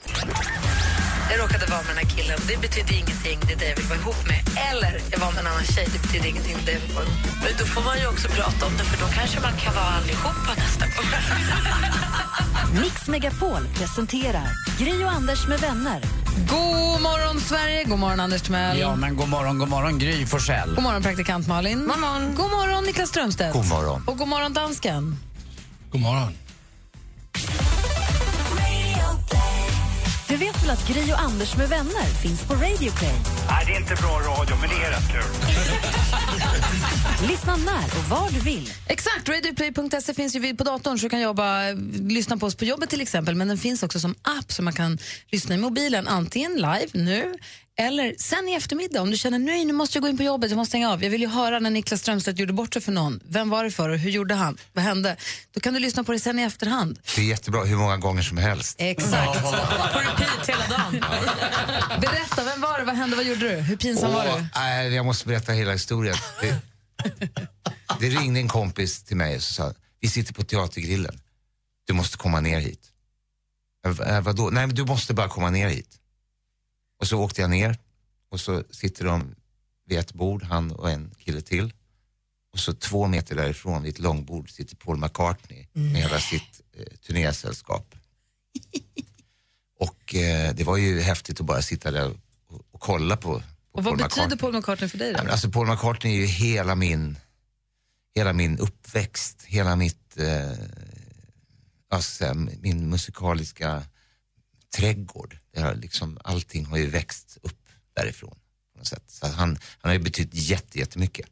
Jag råkade vara med den här killen. Det betyder ingenting, det är det jag vill vara ihop med. Eller jag var med en annan tjej, det betyder ingenting, det är det jag vill vara ihop med. Men då får man ju också prata om det för då kanske man kan vara allihopa nästa gång. Mix Megapol presenterar Gri och Anders med vänner. God morgon, Sverige! God morgon, Anders Timell. Ja, men god morgon, god morgon Gry Forssell. God morgon, praktikant Malin. God morgon, god morgon Niklas Strömstedt. God morgon. Och god morgon, dansken. God morgon. Du vet väl att Gri och Anders med vänner finns på Radio Play? Nej, det är inte bra radio, men det är rätt kul. Lyssna när och var du vill. Exakt, radioplay.se finns ju vid- på datorn så du kan jobba, lyssna på oss på jobbet till exempel. Men den finns också som app så man kan lyssna i mobilen antingen live nu eller sen i eftermiddag om du känner nej nu måste jag gå in på jobbet, jag måste stänga av. Jag vill ju höra när Niklas Strömstedt gjorde bort sig för någon. Vem var det för och hur gjorde han? Vad hände? Då kan du lyssna på det sen i efterhand. Det är jättebra hur många gånger som helst. Exakt. På repeat hela dagen. Berätta, vem var det? Vad hände? Vad gjorde du? Hur pinsam var Åh, du? nej, jag måste berätta hela historien. Det, det ringde en kompis till mig och sa, vi sitter på Teatergrillen. Du måste komma ner hit. "Äh, vadå? Nej, men du måste bara komma ner hit. Och så åkte jag ner och så sitter de vid ett bord, han och en kille till. Och så två meter därifrån vid ett långbord sitter Paul McCartney med hela sitt eh, turnésällskap. Och eh, det var ju häftigt att bara sitta där och, och kolla på, på Och vad Paul betyder McCartney. Paul McCartney för dig då? Ja, Alltså Paul McCartney är ju hela min, hela min uppväxt, hela mitt, eh, alltså, min musikaliska trädgård. Det har liksom, allting har ju växt upp därifrån. På något sätt. Så han, han har ju betytt jätte, jättemycket.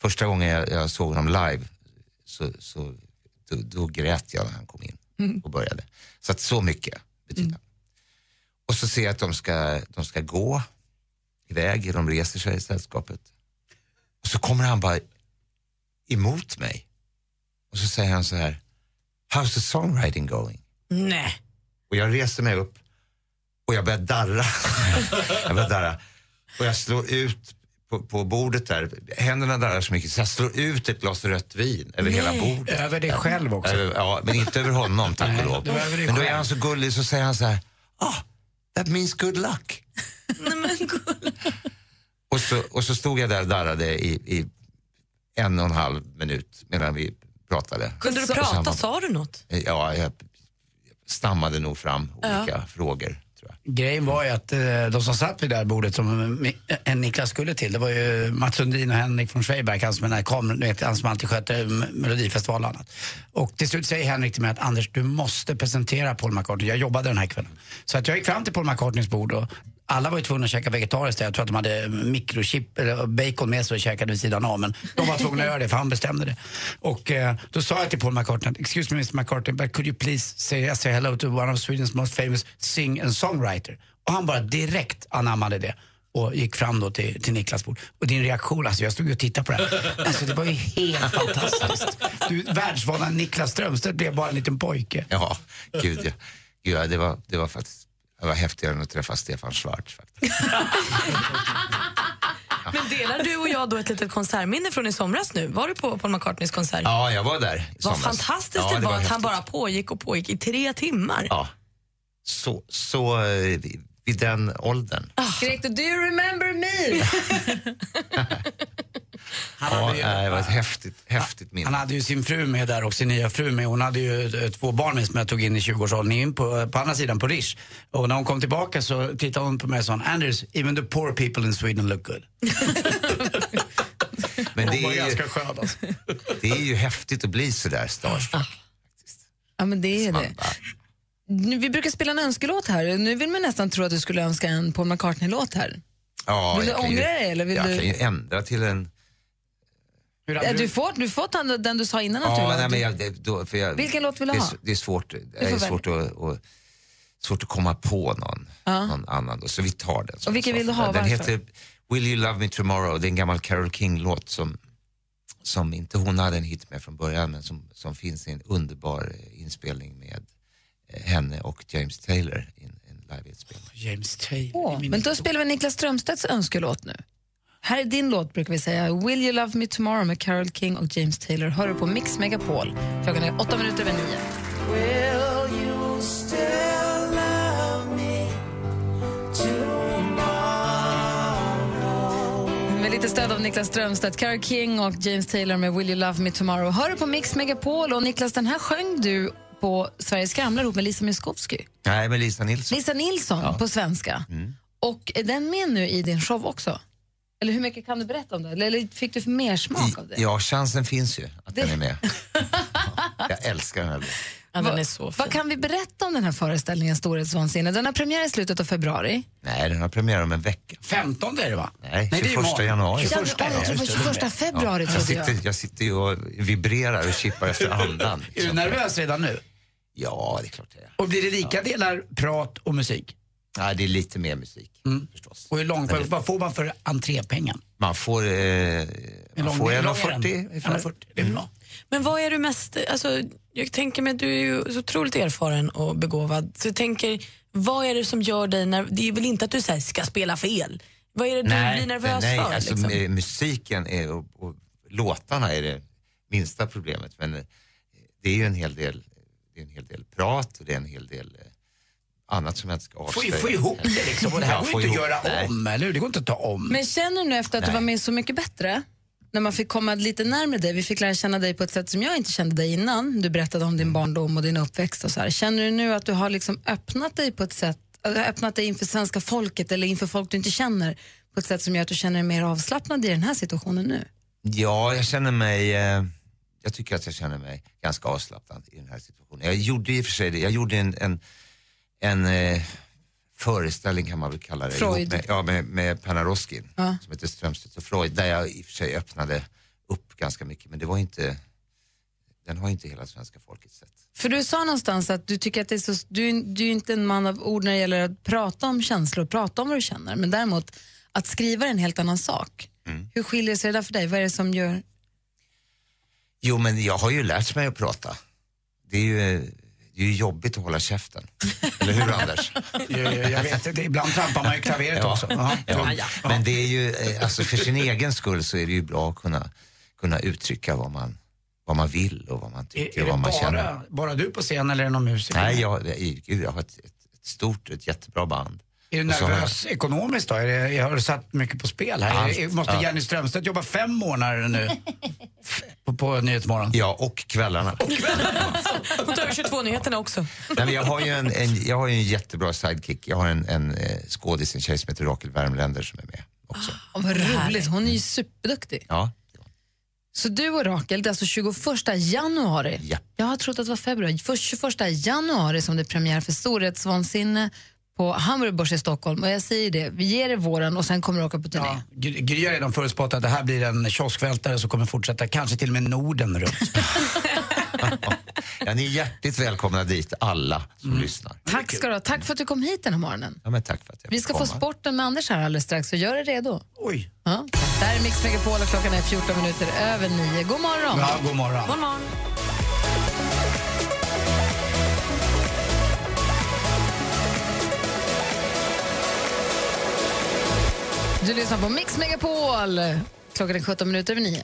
Första gången jag, jag såg honom live så, så då, då grät jag när han kom in och började. Så att så mycket betyder han. Och så ser jag att de ska, de ska gå iväg, de reser sig i sällskapet. Och så kommer han bara emot mig. Och så säger han så här, how's the songwriting going? Nej. Och jag reser mig upp och jag börjar darra. jag börjar darra. Och jag slår ut på, på bordet där, händerna darrar så mycket så jag slår ut ett glas rött vin över Nej. hela bordet. Över dig själv också? Över, ja, men inte över honom tack och lov. Men då är han så gullig så säger han så här, ah, that means good luck. och, så, och så stod jag där och darrade i, i en och en halv minut medan vi pratade. Kunde du prata? var- Sa du något? Ja, jag stammade nog fram Ja. olika frågor. Grejen var ju att eh, de som satt vid det här bordet som Mi- en Niklas skulle till, det var ju Mats Sundin och Henrik von Schweberg, han som, är den här kameran, vet, han som alltid sköter M- Melodifestivalen och annat. Och till slut säger Henrik till mig att Anders, du måste presentera Paul McCartney. Jag jobbade den här kvällen. Så att jag gick fram till Paul McCartneys bord och alla var ju tvungna att käka vegetariskt där. Jag tror att de hade mikrochip eller bacon med sig och käkade vid sidan av. Men de var tvungna att göra det för han bestämde det. Och eh, då sa jag till Paul McCartney, excuse me Mr McCartney, but could you please say, say hello to one of Sweden's most famous sing and songwriter. Och han bara direkt anammade det och gick fram då till, till Niklas bord. Och din reaktion, alltså jag stod ju och tittade på det här. Alltså det var ju helt fantastiskt. Du, världsvana Niklas Strömstedt blev bara en liten pojke. Ja, gud ja. Gud, ja det, var, det var faktiskt det var häftigare än att träffa Stefan Schwarz. Faktiskt. Men delar du och jag då ett litet konsertminne från i somras nu? Var du på Paul McCartneys konsert? Ja, jag var där i Vad fantastiskt Ja, det var att han bara pågick och pågick i tre timmar. Ja. Så, så eh, vid- vid den åldern. Skrek du “Do you remember me?” Ja, nej, det var ett häftigt, häftigt minne. Han hade ju sin fru med där och sin nya fru med. Hon hade ju eh, två barn med som jag tog in i 20-årsåldern in på, på andra sidan på Rish. Och när hon kom tillbaka så tittade hon på mig och sa Anders, even the poor people in Sweden look good. Men det är, ju, ganska skön alltså. det är ju häftigt att bli sådär starstruck. Ja, men det är det. Nu, vi brukar spela en önskelåt här. Nu vill man nästan tro att du skulle önska en Paul McCartney-låt här. Ja, Vill du ju- ångra dig, eller vill jag du- kan ju ändra till en... Ja, du får, du får den du sa innan att du Ja, vill nej, men jag, det, då, för jag, Vilken låt vill du det är, ha? Det är svårt, det är svårt, att, att, svårt att komma på någon, Ja. någon annan. Då, så vi tar den. Och vilken vill du ha? Den Varför? heter Will you love me tomorrow. Det är en gammal Carole King-låt som, som inte hon hade en hit med från början men som, som finns i en underbar eh, inspelning med eh, henne och James Taylor i en, en liveinspelning. James Taylor. Åh, men då spelar vi Niklas Strömstedts önskelåt nu. Här är din låt brukar vi säga. Will you love me tomorrow med Carole King och James Taylor. Hör du på Mix Megapol. Klockan är åtta minuter över nio. Will you still love me tomorrow? Med lite stöd av Niklas Strömstedt, Carole King och James Taylor med Will you love me tomorrow. Hör du på Mix Megapol. Och Niklas, den här sjöng du på Sveriges Skramlar ihop med Lisa Miskovsky. Nej, men Lisa Nilsson. Lisa Nilsson på svenska. Mm. Och är den med nu i din show också? Eller hur mycket kan du berätta om det? Eller- Eller fick du för mer smak av det? Ja, chansen finns ju att den är med. Ja, jag älskar den här låten. Ja, den är så fin. Vad kan vi berätta om den här föreställningen Storhetsvansinne? Den har premiär i slutet av februari. Nej, den har premiär om en vecka. 15 är det va? Nej, Nej, det är 21 imorgon. januari. 21 Ja, jag tror det var 21 februari, trodde jag. sitter, jag sitter ju och vibrerar och chippar efter andan. Är du nervös redan nu? Ja, det är klart det är. Och blir det lika delar prat och musik? Nej, det är lite mer musik. Förstås. Och hur långt, Men det- vad får man för entrépengen? Man får, eh, man lång- får hur lång är den? 1,40 ungefär. 1,40, det är bra. Men vad är du mest... Alltså, jag tänker mig att du är ju så otroligt erfaren och begåvad. Så jag tänker, vad är det som gör dig... När, det är väl inte att du så här, ska spela fel? Vad är det du blir nervös nej, för? Alltså, liksom? mu- Musiken är, och, och låtarna är det minsta problemet. Men eh, det är ju en hel del, det är en hel del prat och det är en hel del eh, annat som jag inte ska Få, avslöja. få ihop det liksom. Och det här Ja, går få inte att göra nej. om, eller hur? Det går inte att ta om. Men känner du nu efter att du Nej. var med Så mycket bättre, när man fick komma lite närmare dig, vi fick lära känna dig på ett sätt som jag inte kände dig innan, du berättade om din Mm. barndom och din uppväxt och så här. Känner du nu att du har liksom öppnat dig på ett sätt, äh, öppnat dig inför svenska folket eller inför folk du inte känner på ett sätt som gör att du känner dig mer avslappnad i den här situationen nu? Ja, jag känner mig, eh, jag tycker att jag känner mig ganska avslappnad i den här situationen. Jag gjorde i och för sig det, jag gjorde en, en, en eh, föreställning kan man väl kalla det. Freud. Med, ja, med, med Panaroskin Ja. som heter Strömstedt och Freud, där jag i och för sig öppnade upp ganska mycket. Men det var inte, den har inte hela svenska folket sett. För du sa någonstans att du tycker att det är så, du, du är inte en man av ord när det gäller att prata om känslor, prata om vad du känner, men däremot Att skriva är en helt annan sak. Mm. Hur skiljer sig det där för dig? Vad är det som gör... Jo, men jag har ju lärt mig att prata. Det är ju, det är ju jobbigt att hålla käften. Eller hur, Anders? Jag, jag vet, det, ibland trampar man ju klaveret Ja. också. Ja. Ja. Men det är ju, eh, alltså för sin egen skull så är det ju bra att kunna, kunna uttrycka vad man, vad man vill och vad man tycker Är och det vad man känner. bara, bara du på scen eller är det någon musiker? Nej, jag, jag, jag har ett, ett stort, ett jättebra band. Är du nervös ekonomiskt då? Är det, har du satt mycket på spel här? Allt, Måste ja. Jenny Strömstedt jobba fem månader nu på, på Nyhetsmorgon? Ja, och kvällarna. Hon tar över 22-nyheterna också. Nej, men jag, har ju en, en, jag har en jättebra sidekick. Jag har en, en eh, skådis, en tjej som heter Rakel Värmländer som är med också. Oh, vad roligt, hon är ju superduktig. Ja. Så du och Rakel, det är alltså 21 januari. Ja. Jag har trott att det var februari. Först 21 januari som det är premiär för Storhetsvansinne på Hamburg Börs i Stockholm. Och jag säger det, vi ger er våren och sen kommer du åka på turné. Ja, Gry har redan förutspått att det här blir en kioskvältare som kommer fortsätta, kanske till och med Norden runt. Ja, ni är hjärtligt välkomna dit, alla som lyssnar. Tack ska du ha. Tack för att du kom hit den här morgonen. Ja, men tack för att jag Vi ska få komma. sporten med Anders här alldeles strax, så gör dig redo. Oj. Ja. Där är Mix Megapol och klockan är 14 minuter över 9. God morgon! Ja, god morgon. God morgon. Du lyssnar på Mix Megapol. Klockan är 17 minuter över 9.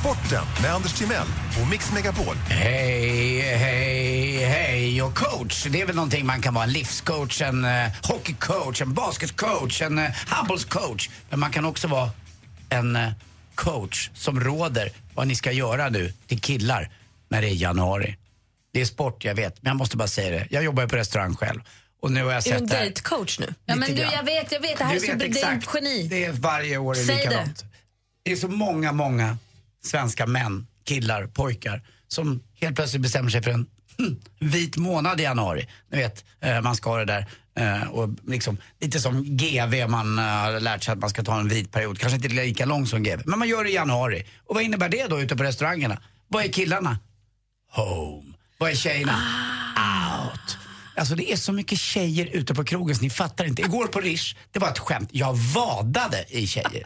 Sporten med Anders Timell och Mix Megapol. Hej, hej, hej och coach. Det är väl någonting man kan vara. En livscoach, en uh, hockeycoach, en basketcoach, en uh, handbollscoach. Men man kan också vara en eh, coach som råder vad ni ska göra nu till killar när det är januari. Det är sport, jag vet, men jag måste bara säga det. Jag jobbar ju på restaurang själv. Och nu har jag Är du en sett det här- datecoach nu? Ja, men du, jag vet, jag vet. Det här Du är, så, vet det är exakt. ett geni. Det är varje år är Säg likadant. Det. är så många, många svenska män, killar, pojkar som helt plötsligt bestämmer sig för en hm, vit månad i januari. Ni vet, eh, man ska ha det där. eh, Och liksom, lite som GV, man eh, har lärt sig att man ska ta en vit period. Kanske inte lika lång som GV, men man gör det i januari. Och vad innebär det då ute på restaurangerna? Vad är killarna? Home. Vad är tjejerna? Out. Alltså det är så mycket tjejer ute på krogen så ni fattar inte. Igår på Rish, det var ett skämt. Jag vadade i tjejer.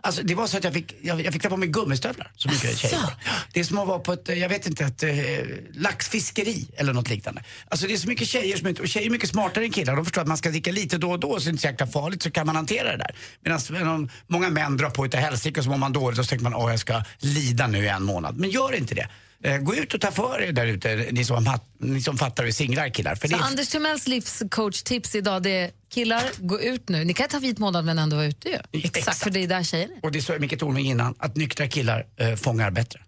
Alltså det var så att jag fick, jag, jag fick ta på mig gummistövlar. Så mycket tjejer var. Det är som att vara på ett, jag vet inte, ett eh, laxfiskeri eller något liknande. Alltså det är så mycket tjejer som inte, och tjejer är mycket smartare än killar. De förstår att man ska dricka lite då och då så det är inte så jäkla farligt så kan man hantera det där. Medan många män drar på utav helsike och så mår man dåligt och så tänker man åh jag ska lida nu i en månad. Men gör inte det. Eh, gå ut och ta för er där ute, ni som, ni som fattar är singlar killar. För Så det är, Anders Timells livscoach-tips idag det är killar, gå ut nu. Ni kan ta vit månad men ändå vara ute ju. Exakt, för det är där tjejer är. och det sa Micke Tornving innan, att nyktra killar eh, fångar bättre.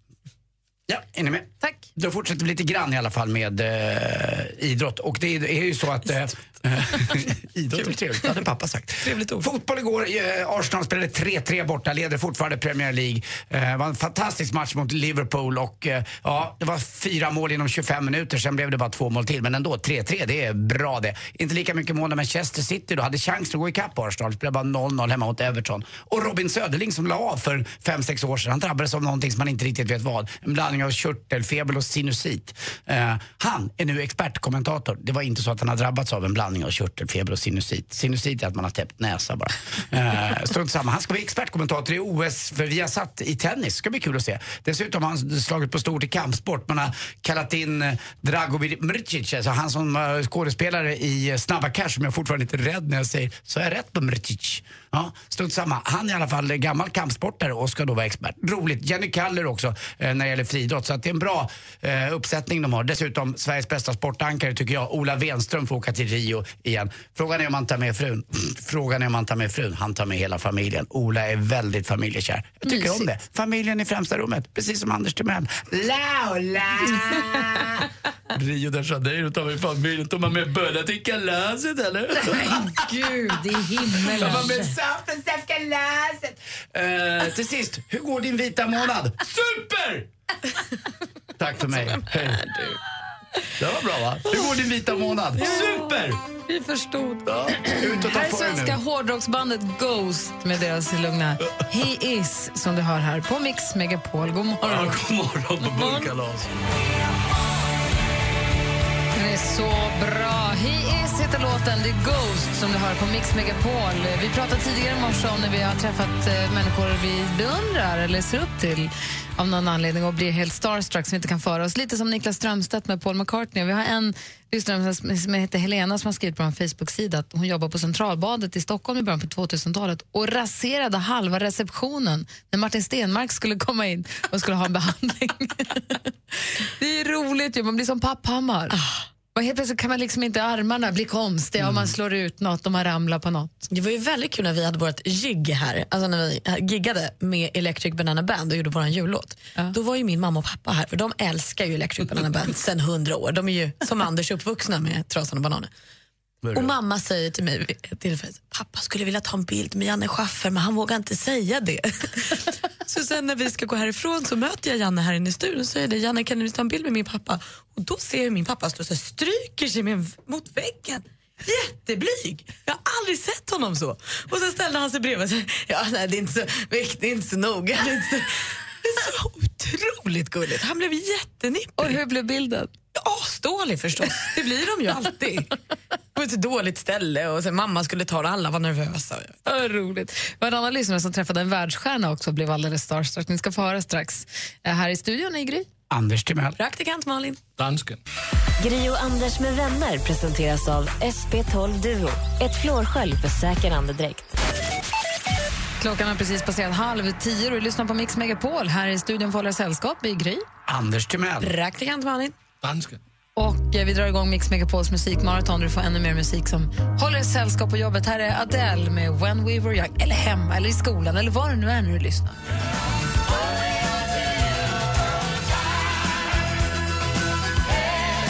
Ja, är ni med? Tack. Då fortsätter vi lite grann i alla fall med eh, idrott. Och det är, är ju så att... Eh, idrott är trevligt, det hade pappa sagt. Trevligt ord. Fotboll igår, eh, Arsenal spelade 3-3 borta, leder fortfarande Premier League. Eh, det var en fantastisk match mot Liverpool och eh, ja, det var fyra mål inom 25 minuter, sen blev det bara två mål till. Men ändå, 3-3, det är bra det. Inte lika mycket mål när Manchester City då hade chans att gå ikapp Arsenal, spelade bara 0-0 hemma mot Everton. Och Robin Söderling som la av för 5-6 år sedan, han drabbades av någonting som man inte riktigt vet vad. En blandning av körtelfeber och sinusit. Eh, han är nu expertkommentator. Det var inte så att han har drabbats av en blandning av körtelfeber och sinusit. Sinusit är att man har täppt näsa bara. Eh, strunt samma. Han ska bli expertkommentator i OS för vi har satt i tennis. ska bli kul att se. Dessutom har han slagit på stort i kampsport. Man har kallat in eh, Dragomir Mrcic, alltså han som eh, skådespelare i eh, Snabba Cash som jag fortfarande är lite rädd när jag säger, så är jag rätt på Mrcic? Ja, strunt samma. Han är i alla fall gammal kampsportare och ska då vara expert. Roligt. Jenny Kaller också eh, när det gäller friidrott. Så att det är en bra eh, uppsättning de har. Dessutom Sveriges bästa sportankare tycker jag, Ola Wenström får åka till Rio igen. Frågan är om han tar med frun. Frågan är om han tar med frun. Han tar med hela familjen. Ola är väldigt familjekär. Jag tycker om det. Familjen i främsta rummet. Precis som Anders Timell. Laula! Rio de Janeiro tar med familjen. Tar man med böna till kalaset eller? Gud i himmelen. Tar man med saften till kalaset? Eh, till sist, hur går din vita månad? Super! Tack för mig. Hej. Det var bra va? Hur går din vita månad? Super! Vi förstod. Ja, Här är svenska hårdrocksbandet Ghost med deras lugna He is som du hör här på Mix Megapol. God morgon. God morgon på burkalas. Det är så bra. He is heter låten. Det är Ghost som du hör på Mix Megapol. Vi pratade tidigare i morse om när vi har träffat eh, människor vi beundrar eller ser upp till av någon anledning och blir helt starstruck som inte kan föra oss. Lite som Niklas Strömstedt med Paul McCartney. Vi har en lyssnare som som heter Helena som har skrivit på en Facebook-sida att hon jobbar på Centralbadet i Stockholm i början på 2000-talet och raserade halva receptionen när Martin Stenmark skulle komma in och skulle ha en behandling. det är roligt ju, man blir som Papphammar. Ah. Och helt plötsligt kan man liksom inte, armarna blir konstiga och man slår ut något och man ramlar på något. Det var ju väldigt kul när vi hade vårt jigg här, alltså när vi giggade med Electric Banana Band och gjorde vår jullåt. Då var ju min mamma och pappa här, för de älskar ju Electric Banana Band sedan hundra år. De är ju som Anders uppvuxna med Trasan och bananer. Och mamma säger till mig vid ett tillfälle, pappa skulle vilja ta en bild med Janne Schaffer men han vågar inte säga det. så sen när vi ska gå härifrån så möter jag Janne här inne i studion och säger det, Janne kan du ta en bild med min pappa? Och då ser jag min pappa stå och stryker sig med mot väggen. Jätteblyg! Jag har aldrig sett honom så. Och sen ställde han sig bredvid och sa, ja, nej, det är inte så viktigt, det är inte så noga. Det är, inte så... det är så otroligt gulligt. Han blev jättenipprig. Och hur blev bilden? Asdålig förstås. Det blir de ju alltid. På ett dåligt ställe och sen mamma skulle ta det, alla var nervösa. Ja, roligt. Vi har en annan lyssnare som träffade en världsstjärna också blev alldeles starstruck. Ni ska få höra strax. Eh, Här i studion är Gry. Anders Timell. Praktikant Malin. Dansken. Gri och Anders med vänner presenteras av SP12 Duo. Ett flårskölj för säker andedräkt. Klockan har precis passerat halv tio och du lyssnar på Mix Megapol. Här i studion får sällskap i Gry. Anders Timell. Praktikant Malin. Dansken. Och eh, vi drar igång Mix Megapols musikmaraton där du får ännu mer musik som håller sällskap på jobbet. Här är Adele med When We Were Young, eller hemma, eller i skolan, eller var du nu är när du lyssnar.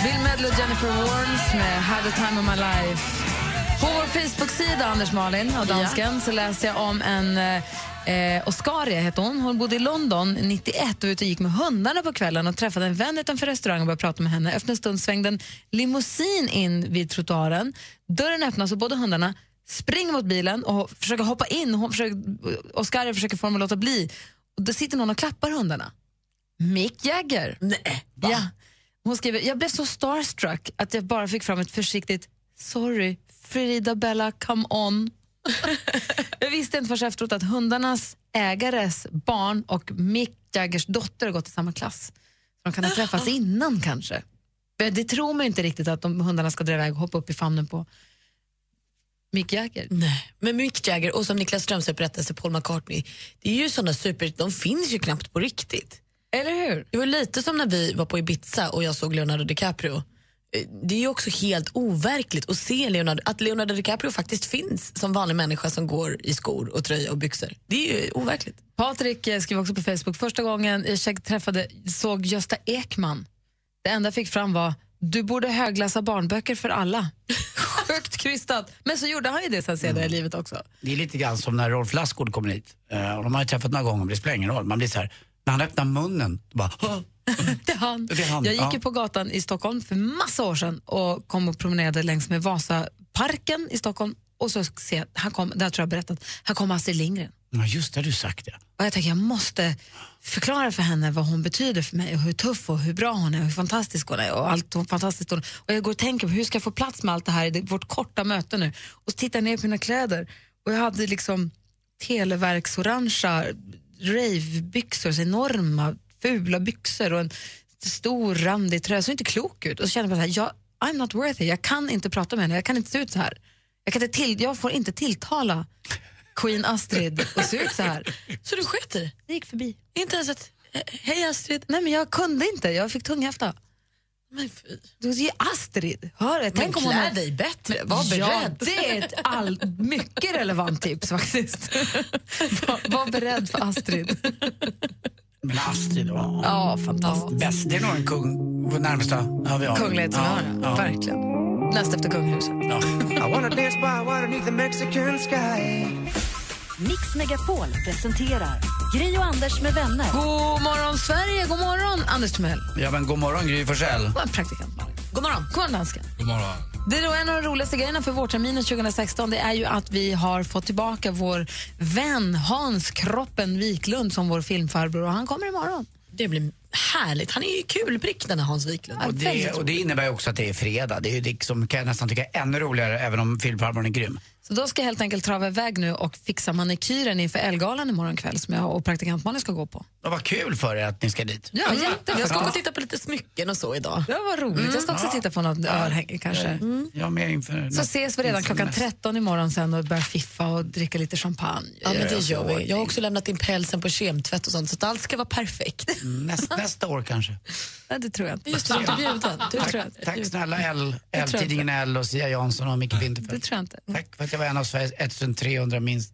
Bill Medley och Jennifer Warnes med Had the time of my life. På vår Facebook-sida, Anders Malin och dansken, så läste jag om en eh, Oscaria, heter hon. Hon bodde i London 91 och ute och gick med hundarna på kvällen och träffade en vän utanför restaurangen och började prata med henne. Efter en stund svängde en limousin in vid trottoaren. Dörren öppnas och båda hundarna springer mot bilen och försöker hoppa in. Hon försöker, Oscaria försöker få dem att låta bli. Och då sitter någon och klappar hundarna. Mick Jagger. Nej, Ja. Hon skriver, jag blev så starstruck att jag bara fick fram ett försiktigt sorry, Frida Bella, come on. jag visste inte först efteråt att hundarnas ägares barn och Mick Jaggers dotter har gått i samma klass. Så de kan ha träffats innan kanske. Men Det tror man inte riktigt att de hundarna ska dra iväg och hoppa upp i famnen på Mick Jagger. Nej, men Mick Jagger och som Niklas Strömstedt berättade, Paul McCartney, det är ju såna super, de finns ju knappt på riktigt. Eller hur? Det var lite som när vi var på Ibiza och jag såg Leonardo DiCaprio. Det är ju också helt overkligt att se Leonardo, att Leonardo DiCaprio faktiskt finns som vanlig människa som går i skor och tröja och byxor. Det är ju overkligt. Patrik eh, skrev också på Facebook, första gången jag träffade, såg Gösta Ekman. Det enda jag fick fram var, du borde högläsa barnböcker för alla. Sjukt krystat. Men så gjorde han ju det sen senare i livet också. Det är lite grann som när Rolf Lassgård kommer hit. Eh, och de har ju träffat några gånger, men det spelar ingen roll. Man blir så här, när han öppnar munnen, bara... "Åh!" Det är han. Det är han, Jag gick ja. ju på gatan i Stockholm för massa år sedan och kom och promenerade längs med Vasaparken i Stockholm och så ser jag, här kom, det här tror jag berättat, här kom Astrid Lindgren. Ja, just det, du sagt det. Och jag tänker jag måste förklara för henne vad hon betyder för mig och hur tuff och hur bra hon är och hur fantastisk hon är och allt hon fantastiskt hon Och jag går och tänker på hur ska jag få plats med allt det här i vårt korta möte nu. Och tittar ner på mina kläder och jag hade liksom televerksorangea ravebyxor, enorma fula byxor och en stor randig tröja. Så inte klok ut. Och så kände jag bara så här, jag, I'm not worthy, jag kan inte prata med henne, jag kan inte se ut så här. Jag, kan inte till, jag får inte tilltala Queen Astrid och se ut så här. Så du sket i det? Gick förbi. Inte ens ett hej Astrid? Nej men jag kunde inte, jag fick tunghäfta. Men fy. Du är Astrid. Hör det. Men klä hade- dig bättre, var Ja, beredd. det är ett all, mycket relevant tips faktiskt. var, var beredd för Astrid. Men Astrid, ja. Ja, fantastiskt. Bäst, det är nog en kung, vår närmsta. Ja, vi har. Kunglighet som vi har, ja. verkligen. Näst efter kungahuset. Ja. I wanna dance by water beneath the Mexican sky. Mix Megapol presenterar Gri och Anders med vänner. God morgon Sverige, god morgon Anders Timell. ja, men god morgon Gry Forssell. Praktikant Malin. God morgon. God morgon dansken. God morgon. Det är då en av de roligaste grejerna för vårterminen 2016 det är ju att vi har fått tillbaka vår vän Hans Kroppen Wiklund som vår filmfarbror och han kommer imorgon. Det blir härligt. Han är ju kul prick den här Hans Wiklund. Och det, och det innebär ju också att det är fredag. Det är ju liksom, kan jag nästan tycka ännu roligare även om Hammar är grym. Så då ska jag helt enkelt trava iväg nu och fixa manikyren inför Elgalan imorgon kväll som jag och praktikant Malin ska gå på. Och vad kul för er att ni ska dit. Ja, Mm. jättebra. Jag ska gå och titta på lite smycken och så idag. Det var roligt. Jag ska också Ja. titta på något örhänge kanske. Mm. Jag med inför Så ses vi redan klockan nästa- 13 imorgon sen och börjar fiffa och dricka lite champagne. Ja, men det gör vi. Jag har också lämnat in pälsen på kemtvätt och sånt, så att allt ska vara perfekt. Nästa, nästa år kanske. Nej, det tror jag inte. Just det, du är bjuden. Du Tack, tror jag inte. tack snälla L, Det L, och Sia Jansson och Micke Det Winterfeldt. tror jag inte. Tack för att jag var en av Sveriges 1300 minst...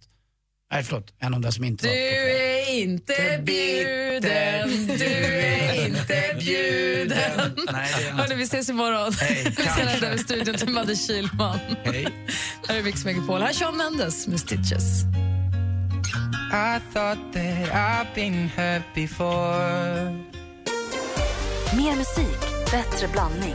Nej, förlåt. En av de som inte Du var är inte bjuden, du är inte bjuden. Nej, det är vi ses imorgon. Hej, vi kanske. sänder över studion till Madde Kihlman. Hej. Här är Mix Megapol. Här är Shawn Mendes med Stitches. I thought that I've been hurt before. Mer musik, bättre blandning.